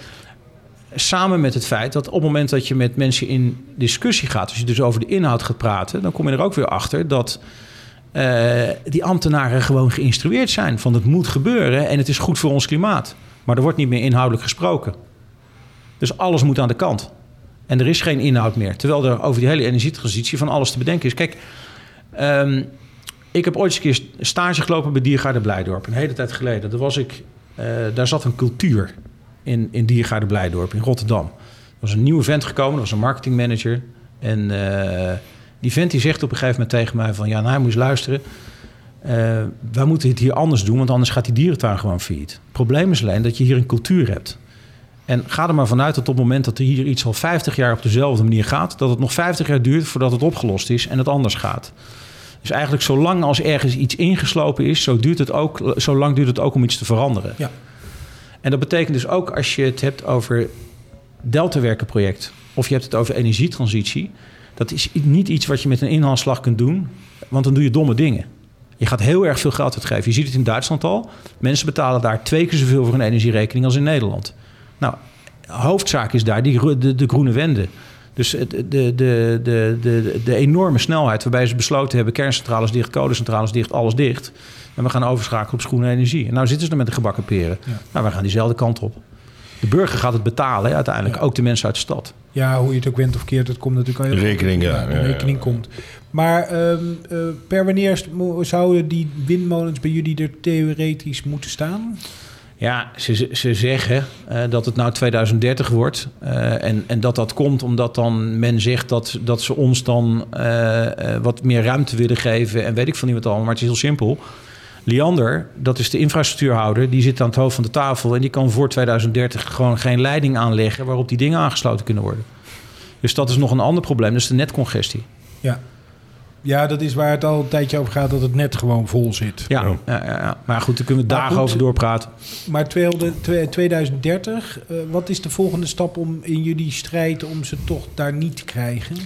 samen met het feit dat op het moment dat je met mensen in discussie gaat, als je dus over de inhoud gaat praten, dan kom je er ook weer achter dat eh, die ambtenaren gewoon geïnstrueerd zijn van het moet gebeuren en het is goed voor ons klimaat. Maar er wordt niet meer inhoudelijk gesproken. Dus alles moet aan de kant. En er is geen inhoud meer. Terwijl er over die hele energietransitie van alles te bedenken is. Kijk, ehm, ik heb ooit eens een keer stage gelopen bij Diergaarde Blijdorp. Een hele tijd geleden. Daar, was ik, eh, daar zat een cultuur in, in Diergaarde Blijdorp in Rotterdam. Er was een nieuwe vent gekomen, dat was een marketingmanager. En eh, die vent die zegt op een gegeven moment tegen mij van... ja, nou, moet je eens luisteren. Eh, wij moeten het hier anders doen, want anders gaat die dierentuin gewoon failliet. Het probleem is alleen dat je hier een cultuur hebt. En ga er maar vanuit dat op het moment dat er hier iets al 50 jaar op dezelfde manier gaat... dat het nog 50 jaar duurt voordat het opgelost is en het anders gaat. Dus eigenlijk zolang als ergens iets ingeslopen is... zo, duurt het ook, zo lang duurt het ook om iets te veranderen. Ja. En dat betekent dus ook als je het hebt over deltawerkenproject... of je hebt het over energietransitie... dat is niet iets wat je met een inhaalslag kunt doen... want dan doe je domme dingen. Je gaat heel erg veel geld uitgeven. Je ziet het in Duitsland al. Mensen betalen daar twee keer zoveel voor een energierekening als in Nederland. Nou, hoofdzaak is daar die, de, de groene wende. Dus het- de, de, de, de, de enorme snelheid waarbij ze besloten hebben... kerncentrales dicht, kolencentrales dicht, alles dicht. En we gaan overschakelen op groene energie. En nou zitten ze er met de gebakken peren. Ja. Nou, we gaan diezelfde kant op. De burger gaat het betalen, hè, uiteindelijk. Ja. Ook de mensen uit de stad. Ja, hoe je het ook went of keert, het komt natuurlijk al heel Rekening, ja. rekening ja. komt. Maar ehm, eh, per wanneer zouden die windmolens bij jullie er theoretisch moeten staan? Ja, ze, ze- ze zeggen eh, dat het nou 2030 wordt. eh, en, en dat dat komt omdat dan men zegt dat, dat ze ons dan eh, wat meer ruimte willen geven. En weet ik van wat allemaal. Maar het is heel simpel. Liander, dat is de infrastructuurhouder, die zit aan het hoofd van de tafel. En die kan voor 2030 gewoon geen leiding aanleggen waarop die dingen aangesloten kunnen worden. Dus dat is nog een ander probleem. Is de netcongestie. Ja. Ja, dat is waar het al een tijdje over gaat, dat het net gewoon vol zit. Ja, Ja. ja. Maar goed, daar kunnen we dagen goed, over doorpraten. Maar 200 twee- 2030, eh, wat is de volgende stap om in jullie strijd om ze toch daar niet te krijgen?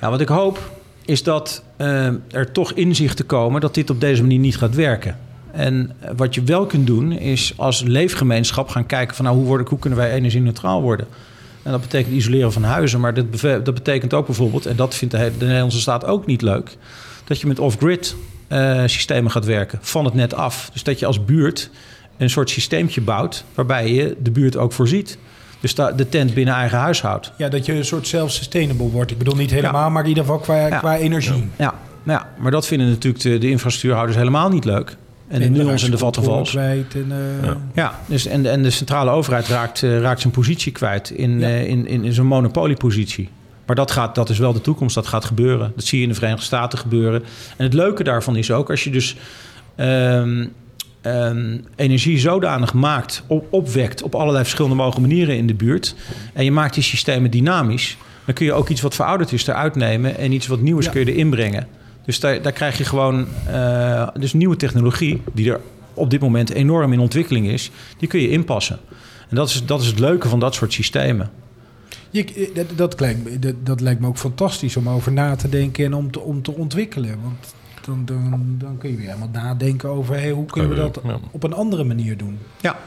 Ja, wat ik hoop is dat eh, er toch inzichten komen dat dit op deze manier niet gaat werken. En wat je wel kunt doen is als leefgemeenschap gaan kijken van nou, hoe, word ik, hoe kunnen wij energie-neutraal worden. En dat betekent isoleren van huizen, maar dat, betekent ook bijvoorbeeld, en dat vindt de, Nederlandse staat ook niet leuk, dat je met off-grid eh, systemen gaat werken van het net af. Dus dat je als buurt een soort systeemtje bouwt waarbij je de buurt ook voorziet. Dus de tent binnen eigen huis houdt. Ja, dat je een soort self-sustainable wordt. Ik bedoel niet helemaal, maar in ieder geval qua, Ja. qua energie. Ja, ja, maar dat vinden natuurlijk de, de infrastructuurhouders helemaal niet leuk. En de nuance en de vattenvals. kwijt en, eh, Ja, dus en, en de centrale overheid raakt, eh, raakt zijn positie kwijt in, Ja. eh, in, in, in zo'n monopoliepositie. Maar dat, gaat, dat is wel de toekomst, dat gaat gebeuren. Dat zie je in de Verenigde Staten gebeuren. En het leuke daarvan is ook, als je dus ehm, ehm, energie zodanig maakt, op, opwekt op allerlei verschillende mogelijke manieren in de buurt. En je maakt die systemen dynamisch. Dan kun je ook iets wat verouderd is eruit nemen en iets wat nieuws Ja. kun je erin brengen. Dus daar, daar krijg je gewoon eh, dus nieuwe technologie die er op dit moment enorm in ontwikkeling is, die kun je inpassen. En dat is, dat is het leuke van dat soort systemen. Je, eh, dat, dat, lijkt me, dat, dat lijkt me ook fantastisch om over na te denken en om te, om te ontwikkelen. Want dan, dan, dan kun je weer helemaal nadenken over hey, hoe kunnen we dat op een andere manier doen. Ja.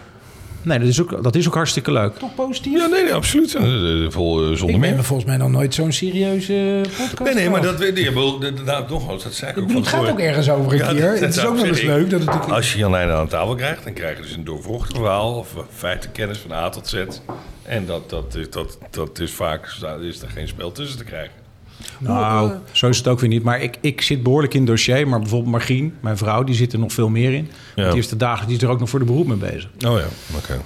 Nee, dat is ook, dat is ook hartstikke leuk. Toch positief? Ja, nee, nee, absoluut. Eh, Vol eh, zonder ik ben meer. er volgens mij nog nooit zo'n serieuze podcast Nee, nee, maar gehad. dat weet ik. wel, Nogmaals, dat zei ik ook het gaat ook ergens over een Ja, keer. dat- het is ook wel eens leuk dat het. Als je Jan Heijnen aan tafel krijgt, dan krijg je dus een doorvrocht verhaal of feitenkennis van A tot Z. En dat, dat, is, dat, dat is vaak is er geen spel tussen te krijgen. Nou, zo is het ook weer niet. Maar ik, ik zit behoorlijk in het dossier. Maar bijvoorbeeld Margien, mijn vrouw, die zit er nog veel meer in. Ja. Want die is de dagen, die is er ook nog voor de beroep mee bezig. Oh ja, oké.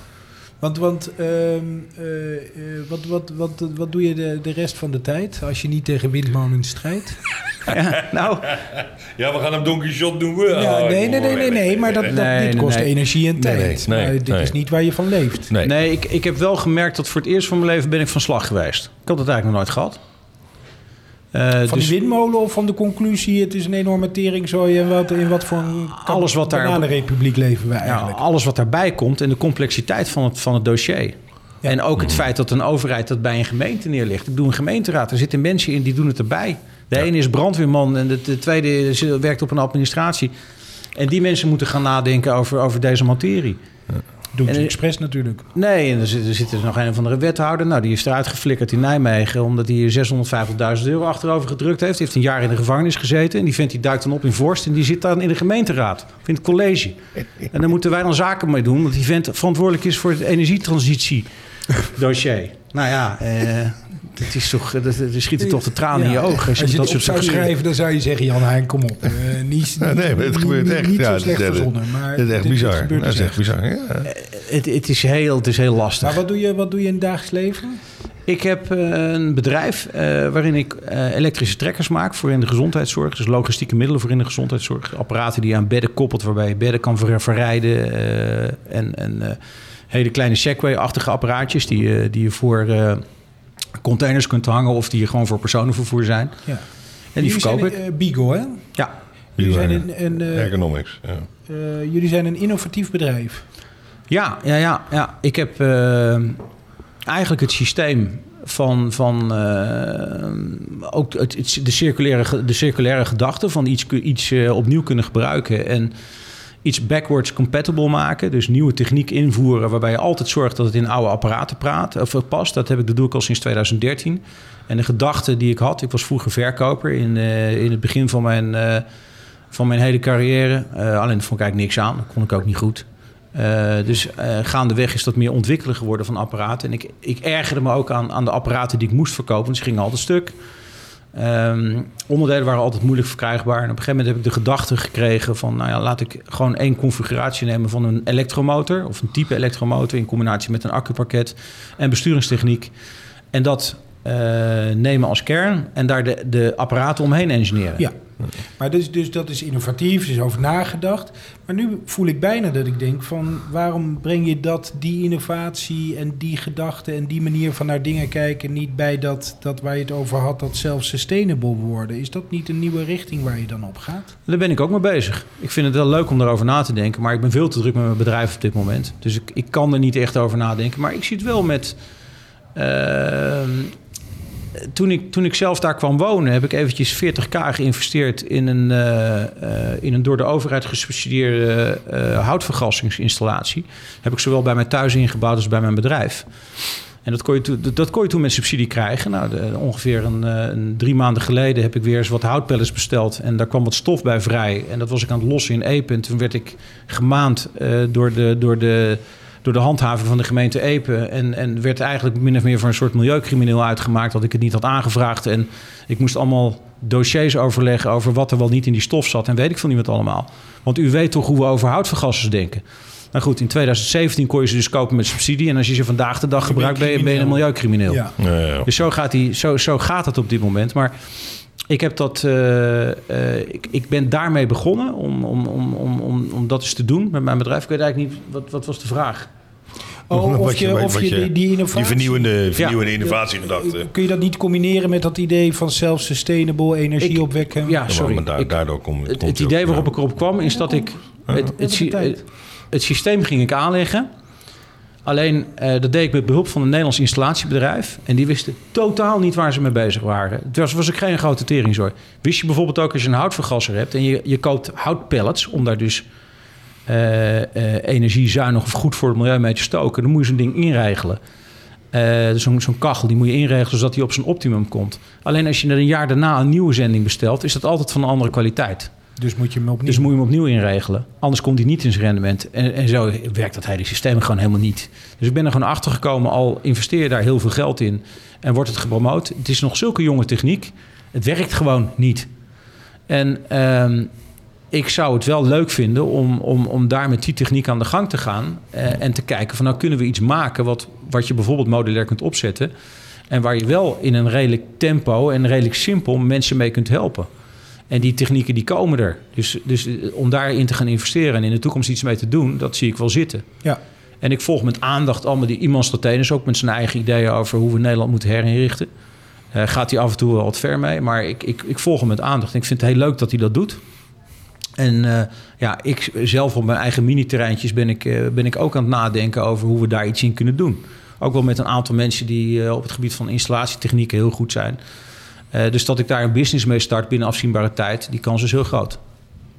Want, want ehm, eh, eh, wat, wat, wat, wat doe je de, de rest van de tijd als je niet tegen windmolens strijdt? Ja, nou, Ja, we gaan hem Don Quixote doen. We. Ja, Oh, nee, nee, nee, nee, nee, maar dat, dat, Nee, dit kost nee. energie en Nee, tijd. nee, dit nee. is niet waar je van leeft. Nee. nee, ik, ik heb wel gemerkt dat voor het eerst van mijn leven ben ik van slag geweest. Ik had het eigenlijk nog nooit gehad. Eh, Van dus die windmolen of van de conclusie... het is een enorme teringzooi en wat, in wat voor een Alles wat daar- republiek leven we ja, eigenlijk. alles wat daarbij komt en de complexiteit van het, van het dossier. Ja. En ook het feit dat een overheid dat bij een gemeente neerlegt. Ik doe een gemeenteraad, er zitten mensen in die doen het erbij. De ene is brandweerman en de, de tweede werkt op een administratie. En die mensen moeten gaan nadenken over, over deze materie. Doen ze en- expres natuurlijk. Nee, en er zit, er zit dus nog een of andere wethouder. Nou, die is eruit geflikkerd in Nijmegen... omdat hij 650.000 euro achterover gedrukt heeft. Die heeft een jaar in de gevangenis gezeten. En die vindt die duikt dan op in Vorst... en die zit dan in de gemeenteraad of in het college. En daar moeten wij dan zaken mee doen... want die vent verantwoordelijk is voor het energietransitiedossier. nou ja, eh, het is toch, dat, er schieten toch de tranen in je ogen... als je, Als je het dat op soort zou schrijven, dan zou je zeggen... Jan Heijn, kom op. Eh, niet, nee, het gebeurt niet- echt. Niet Ja, zo het- slecht het- verzonnen. Maar Het is echt dit- dit bizar. Dat is dus echt bizar. Ja. Het, het, is heel, het is heel lastig. Maar wat doe, je, wat doe je in het dagelijks leven? Ik heb eh, een bedrijf eh, waarin ik eh, elektrische trekkers maak voor in de gezondheidszorg. Dus logistieke middelen voor in de gezondheidszorg. Apparaten die je aan bedden koppelt, waarbij je bedden kan ver- verrijden. eh, en en eh, hele kleine Segway-achtige apparaatjes die, je- die je voor eh, containers kunt hangen of die gewoon voor personenvervoer zijn. Ja. En die Jullie verkoop zijn, ik. eh, Bigo, hè? Ja. Jullie zijn een, een, eh, Ergonomics. Ja. eh, jullie zijn een innovatief bedrijf. Ja, ja, ja, ja. Ik heb eigenlijk het systeem van, van ook het, het- de, circulaire, de circulaire gedachte van iets, iets opnieuw kunnen gebruiken en iets backwards compatible maken. Dus nieuwe techniek invoeren waarbij je altijd zorgt dat het in oude apparaten praat, of eh, past. Dat, heb ik, dat doe ik al sinds 2013. En de gedachte die ik had, ik was vroeger verkoper in, eh, in het begin van mijn, eh, van mijn hele carrière. Eh, alleen vond ik niks aan, dat kon ik ook niet goed. Dus gaandeweg is dat meer ontwikkelen geworden van apparaten. En ik, ik ergerde me ook aan, aan de apparaten die ik moest verkopen. want Ze gingen altijd stuk. Ehm, onderdelen waren altijd moeilijk verkrijgbaar. En op een gegeven moment heb ik de gedachte gekregen van... nou ja, laat ik gewoon één configuratie nemen van een elektromotor... of een type elektromotor in combinatie met een accupakket en besturingstechniek. En dat eh, nemen als kern en daar de, de apparaten omheen engineeren. Ja, maar dus, dus dat is innovatief, er is over nagedacht. Maar nu voel ik bijna dat ik denk van... waarom breng je dat, die innovatie en die gedachte... en die manier van naar dingen kijken... niet bij dat, dat waar je het over had, dat self-sustainable worden? Is dat niet een nieuwe richting waar je dan op gaat? Daar ben ik ook mee bezig. Ik vind het wel leuk om daarover na te denken, maar ik ben veel te druk met mijn bedrijf op dit moment. Dus ik, ik kan er niet echt over nadenken. Maar ik zie het wel met. ehm, toen, ik, toen ik zelf daar kwam wonen, heb ik eventjes 40k geïnvesteerd in een, eh, eh, in een door de overheid gesubsidieerde eh, houtvergassingsinstallatie. Heb ik zowel bij mij thuis ingebouwd als bij mijn bedrijf. En dat kon je, toen- dat, kon je toen met subsidie krijgen. Nou, de- ongeveer een, een drie maanden geleden heb ik weer eens wat houtpellets besteld. En daar kwam wat stof bij vrij. En dat was ik aan het lossen in Epe. En toen werd ik gemaand door, de, door, de, door de handhaver van de gemeente Epe. En, en werd eigenlijk min of meer voor een soort milieucrimineel uitgemaakt. Dat ik het niet had aangevraagd. En ik moest allemaal dossiers overleggen over wat er wel niet in die stof zat. En weet ik veel niet wat allemaal. Want u weet toch hoe we over houtvergassers denken. Nou goed, in 2017 kon je ze dus kopen met subsidie. En als je ze vandaag de dag gebruikt, ben je, ben je een crimineel. milieucrimineel. Ja. Ja, ja. Dus zo gaat, die, zo, zo gaat het op dit moment. Maar ik, heb dat, eh, eh, ik, ik ben daarmee begonnen om, om, om, om, om, om dat eens te doen met mijn bedrijf. Ik weet eigenlijk niet, wat, wat was de vraag? Oh, of je, of je die, die innovatie... Die vernieuwende, vernieuwende innovatiegedachte. Kun je dat niet combineren met dat idee van self-sustainable energie Ik- opwekken? Ja, Ja, sorry. daar- daardoor kom, het, het idee waarop ja. ik erop kwam is dat ik het, het, het systeem ging ik aanleggen. Alleen eh, dat deed ik met behulp van een Nederlands installatiebedrijf. En die wisten totaal niet waar ze mee bezig waren. Het was, was ook geen grote teringzooi. Wist je bijvoorbeeld ook als je een houtvergasser hebt... en je, je koopt houtpellets om daar dus eh, eh, energiezuinig of goed voor het milieu mee te stoken... dan moet je zo'n ding inregelen. Dus zo'n zo'n kachel die moet je inregelen zodat die op zijn optimum komt. Alleen als je er een jaar daarna een nieuwe zending bestelt... is dat altijd van een andere kwaliteit. Dus moet je hem opnieuw... Dus moet je hem opnieuw inregelen. Anders komt hij niet in zijn rendement. En, en zo werkt dat hele systeem gewoon helemaal niet. Dus ik ben er gewoon achter gekomen, al investeer je daar heel veel geld in en wordt het gepromoot. Het is nog zulke jonge techniek. Het werkt gewoon niet. En ehm, ik zou het wel leuk vinden om, om, om daar met die techniek aan de gang te gaan. eh, en te kijken van nou kunnen we iets maken wat, wat je bijvoorbeeld modulair kunt opzetten. En waar je wel in een redelijk tempo en redelijk simpel mensen mee kunt helpen. En die technieken die komen er. Dus, dus eh, om daarin te gaan investeren en in de toekomst iets mee te doen, dat zie ik wel zitten. Ja. En ik volg met aandacht allemaal die iemand Stratenes, ook met zijn eigen ideeën over hoe we Nederland moeten herinrichten. Eh, gaat hij af en toe wel wat ver mee, maar ik, ik, ik volg hem met aandacht. En ik vind het heel leuk dat hij dat doet. En eh, ja, ik zelf op mijn eigen mini-terreintjes ben ik, ben ik ook aan het nadenken over hoe we daar iets in kunnen doen. Ook wel met een aantal mensen die op het gebied van installatietechnieken heel goed zijn. Eh, dus dat ik daar een business mee start binnen afzienbare tijd, die kans is heel groot.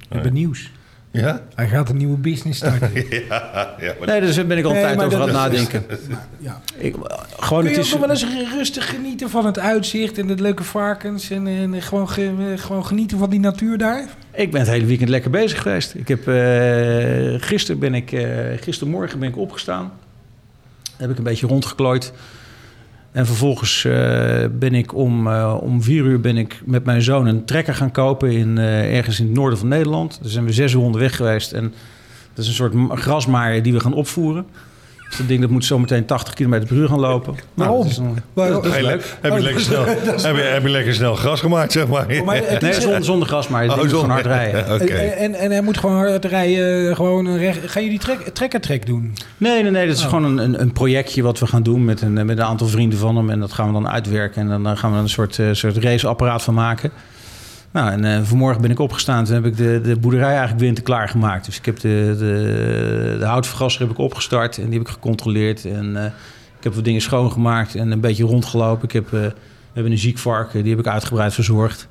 Ik ben nieuws. Ja? Hij gaat een nieuwe business starten. Ja, ja maar Nee, dus daar ben ik altijd Nee, over aan het nadenken. ja. Ik, gewoon, Kun het je is, ook nog wel eens rustig genieten van het uitzicht en de leuke varkens en, en gewoon, ge- gewoon genieten van die natuur daar? ik ben het hele weekend lekker bezig geweest. Ik heb, eh, gisteren ben ik, eh, gistermorgen ben ik opgestaan. Heb ik een beetje rondgeklooid. En vervolgens eh, ben ik om, eh, om vier uur ben ik met mijn zoon een trekker gaan kopen in, eh, ergens in het noorden van Nederland. Daar zijn we zes uur onderweg geweest. En dat is een soort ma- grasmaaier die we gaan opvoeren. Dus dat ding dat moet zometeen 80 km per uur gaan lopen. Waarom? dat is, een- Waarom? dat is Heb je, leuk. heb, je lekker snel, heb, je, heb je lekker snel gras gemaakt, zeg maar? Oh, maar het Nee, zonder, zonder grasmaaier. Het ding moet gewoon hard rijden. Oké. En, en, en hij moet gewoon hard rijden. Gewoon een recht, ga je die trek, trekkertrek doen? Nee, nee, nee. Dat is Oh. gewoon een, een, een projectje wat we gaan doen met een, met een aantal vrienden van hem. En dat gaan we dan uitwerken. En dan gaan we er een soort, eh, soort raceapparaat van maken. Nou, en eh, vanmorgen ben ik opgestaan. Toen heb ik de, de boerderij eigenlijk winter klaargemaakt. Dus ik heb de, de, de houtvergasser heb ik opgestart en die heb ik gecontroleerd. En eh, ik heb wat dingen schoongemaakt en een beetje rondgelopen. Ik heb, eh, we hebben een ziek varken, die heb ik uitgebreid verzorgd.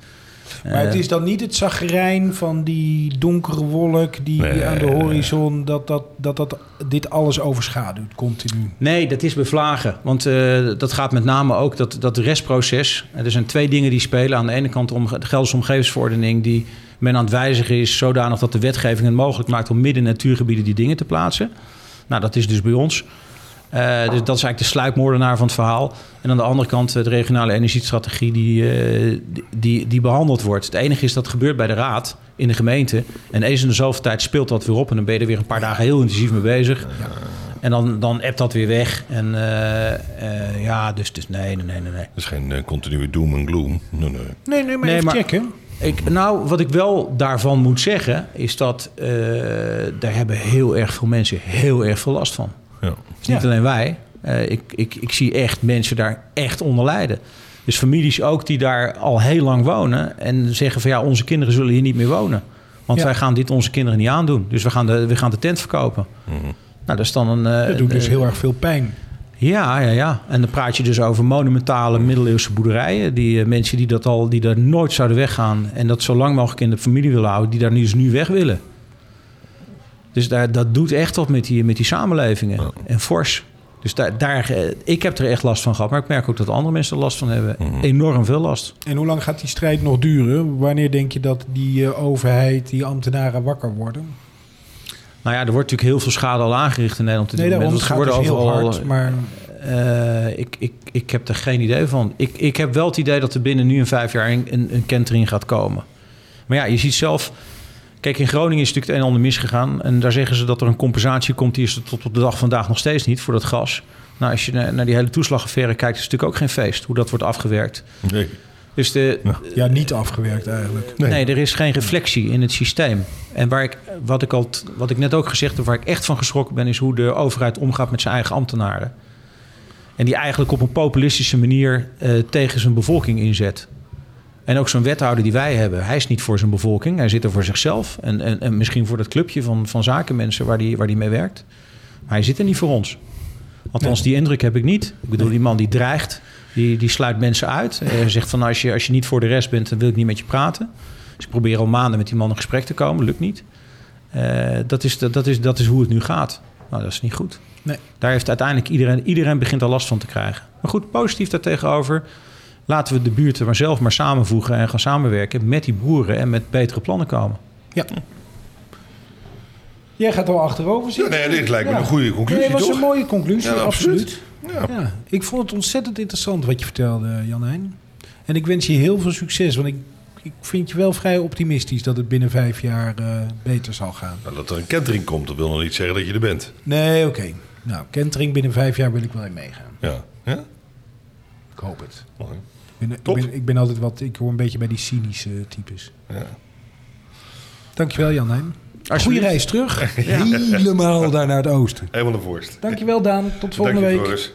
Maar het Eh, is dan niet het zagrijn van die donkere wolk die Nee. aan de horizon, dat dat, dat dat dit alles overschaduwt, continu. Nee, dat is bevlagen. Want eh, dat gaat met name ook dat, dat restproces. Er zijn twee dingen die spelen. Aan de ene kant om, de Gelderse omgevingsverordening... die men aan het wijzigen is... zodanig dat de wetgeving het mogelijk maakt... om midden in natuurgebieden die dingen te plaatsen. Nou, dat is dus bij ons. Eh, dus dat is eigenlijk de sluipmoordenaar van het verhaal. En aan de andere kant eh, de regionale energiestrategie die, eh, die- die, behandeld wordt. Het enige is dat gebeurt bij de raad in de gemeente. En eens in de zoveel tijd speelt dat weer op. En dan ben je er weer een paar dagen heel intensief mee bezig. En dan, dan appt dat weer weg. En eh, eh, ja, dus, dus nee, nee, nee, nee. Dat is geen continue doom en gloom. Nee, nee. Nee, nee, maar Nee, even maar- checken. Ik, nou, wat ik wel daarvan moet zeggen, is dat eh, daar hebben heel erg veel mensen heel erg veel last van. Ja. Is niet Ja. alleen wij. Eh, ik, ik, ik zie echt mensen daar echt onder lijden. Dus families ook die daar al heel lang wonen en zeggen van ja, onze kinderen zullen hier niet meer wonen. Want Ja. wij gaan dit onze kinderen niet aandoen. Dus we gaan de, we gaan de tent verkopen. Nou, dat is dan een... eh, Dat doet dus een- heel erg veel pijn. ja, ja, ja. En dan praat je dus over monumentale middeleeuwse boerderijen. Die eh, mensen die dat al, die daar nooit zouden weggaan en dat zo lang mogelijk in de familie willen houden, die daar nu dus nu weg willen. Dus daar, dat doet echt wat met die, met die samenlevingen. En fors. Dus daar, daar, eh, ik heb er echt last van gehad, maar ik merk ook dat andere mensen er last van hebben. Enorm veel last. En hoe lang gaat die strijd nog duren? Wanneer denk je dat die eh, overheid, die ambtenaren wakker worden? Nou ja, er wordt natuurlijk heel veel schade al aangericht in Nederland. op dit Nee, daarom moment. het Want gaat ze dus worden heel overal, hard. Maar Eh, ik, ik, ik heb er geen idee van. Ik, ik heb wel het idee dat er binnen nu en vijf jaar een, een, een kentering gaat komen. Maar ja, je ziet zelf... Kijk, in Groningen is natuurlijk het een en ander misgegaan. En daar zeggen ze dat er een compensatie komt. Die is er tot op de dag van vandaag nog steeds niet voor dat gas. Nou, als je naar, die hele toeslagaffaire kijkt... is het natuurlijk ook geen feest hoe dat wordt afgewerkt. Nee. Dus de, ja, niet afgewerkt eigenlijk. Nee. er is geen reflectie in het systeem. En waar ik, wat, ik al, wat ik net ook gezegd heb, waar ik echt van geschrokken ben, is hoe de overheid omgaat met zijn eigen ambtenaren. En die eigenlijk op een populistische manier eh, tegen zijn bevolking inzet. En ook zo'n wethouder die wij hebben, hij is niet voor zijn bevolking, hij zit er voor zichzelf. En, en, en misschien voor dat clubje van, van zakenmensen waar die, waar die mee werkt. Maar hij zit er niet voor ons. Althans, die indruk heb ik niet. Ik bedoel, die man die dreigt, die, die sluit mensen uit. Hij zegt van als je, als je niet voor de rest bent, dan wil ik niet met je praten. Dus ik probeer al maanden met die man in gesprek te komen, lukt niet. Eh, dat, is, dat, is, dat is hoe het nu gaat. Nou, dat is niet goed. Nee. Daar heeft uiteindelijk iedereen, iedereen begint al last van te krijgen. Maar goed, positief daartegenover. Laten we de buurten maar zelf maar samenvoegen en gaan samenwerken met die boeren en met betere plannen komen. Ja. Jij gaat al achterover Ja, zitten. nee, dit lijkt me een goede conclusie, Nee, dat was toch? een mooie conclusie, Ja, absoluut. absoluut. Ja. Ja. ik vond het ontzettend interessant wat je vertelde, Janijn. En ik wens je heel veel succes, want ik, ik vind je wel vrij optimistisch dat het binnen vijf jaar eh, beter zal gaan. Nou, dat er een kentering komt, dat wil nog niet zeggen dat je er bent. Nee, oké. Nou, kentering binnen vijf jaar wil ik wel in meegaan. Ja. ja? Ik hoop het. Mooi. Ik ben, Top. ik ben, ik ben altijd wat, ik hoor een beetje bij die cynische types. Ja. Dankjewel, Janijn. Goeie Alsjeblieft. reis terug. Helemaal daar naar het oosten. Helemaal de voorst. Dankjewel, Daan. Tot volgende week.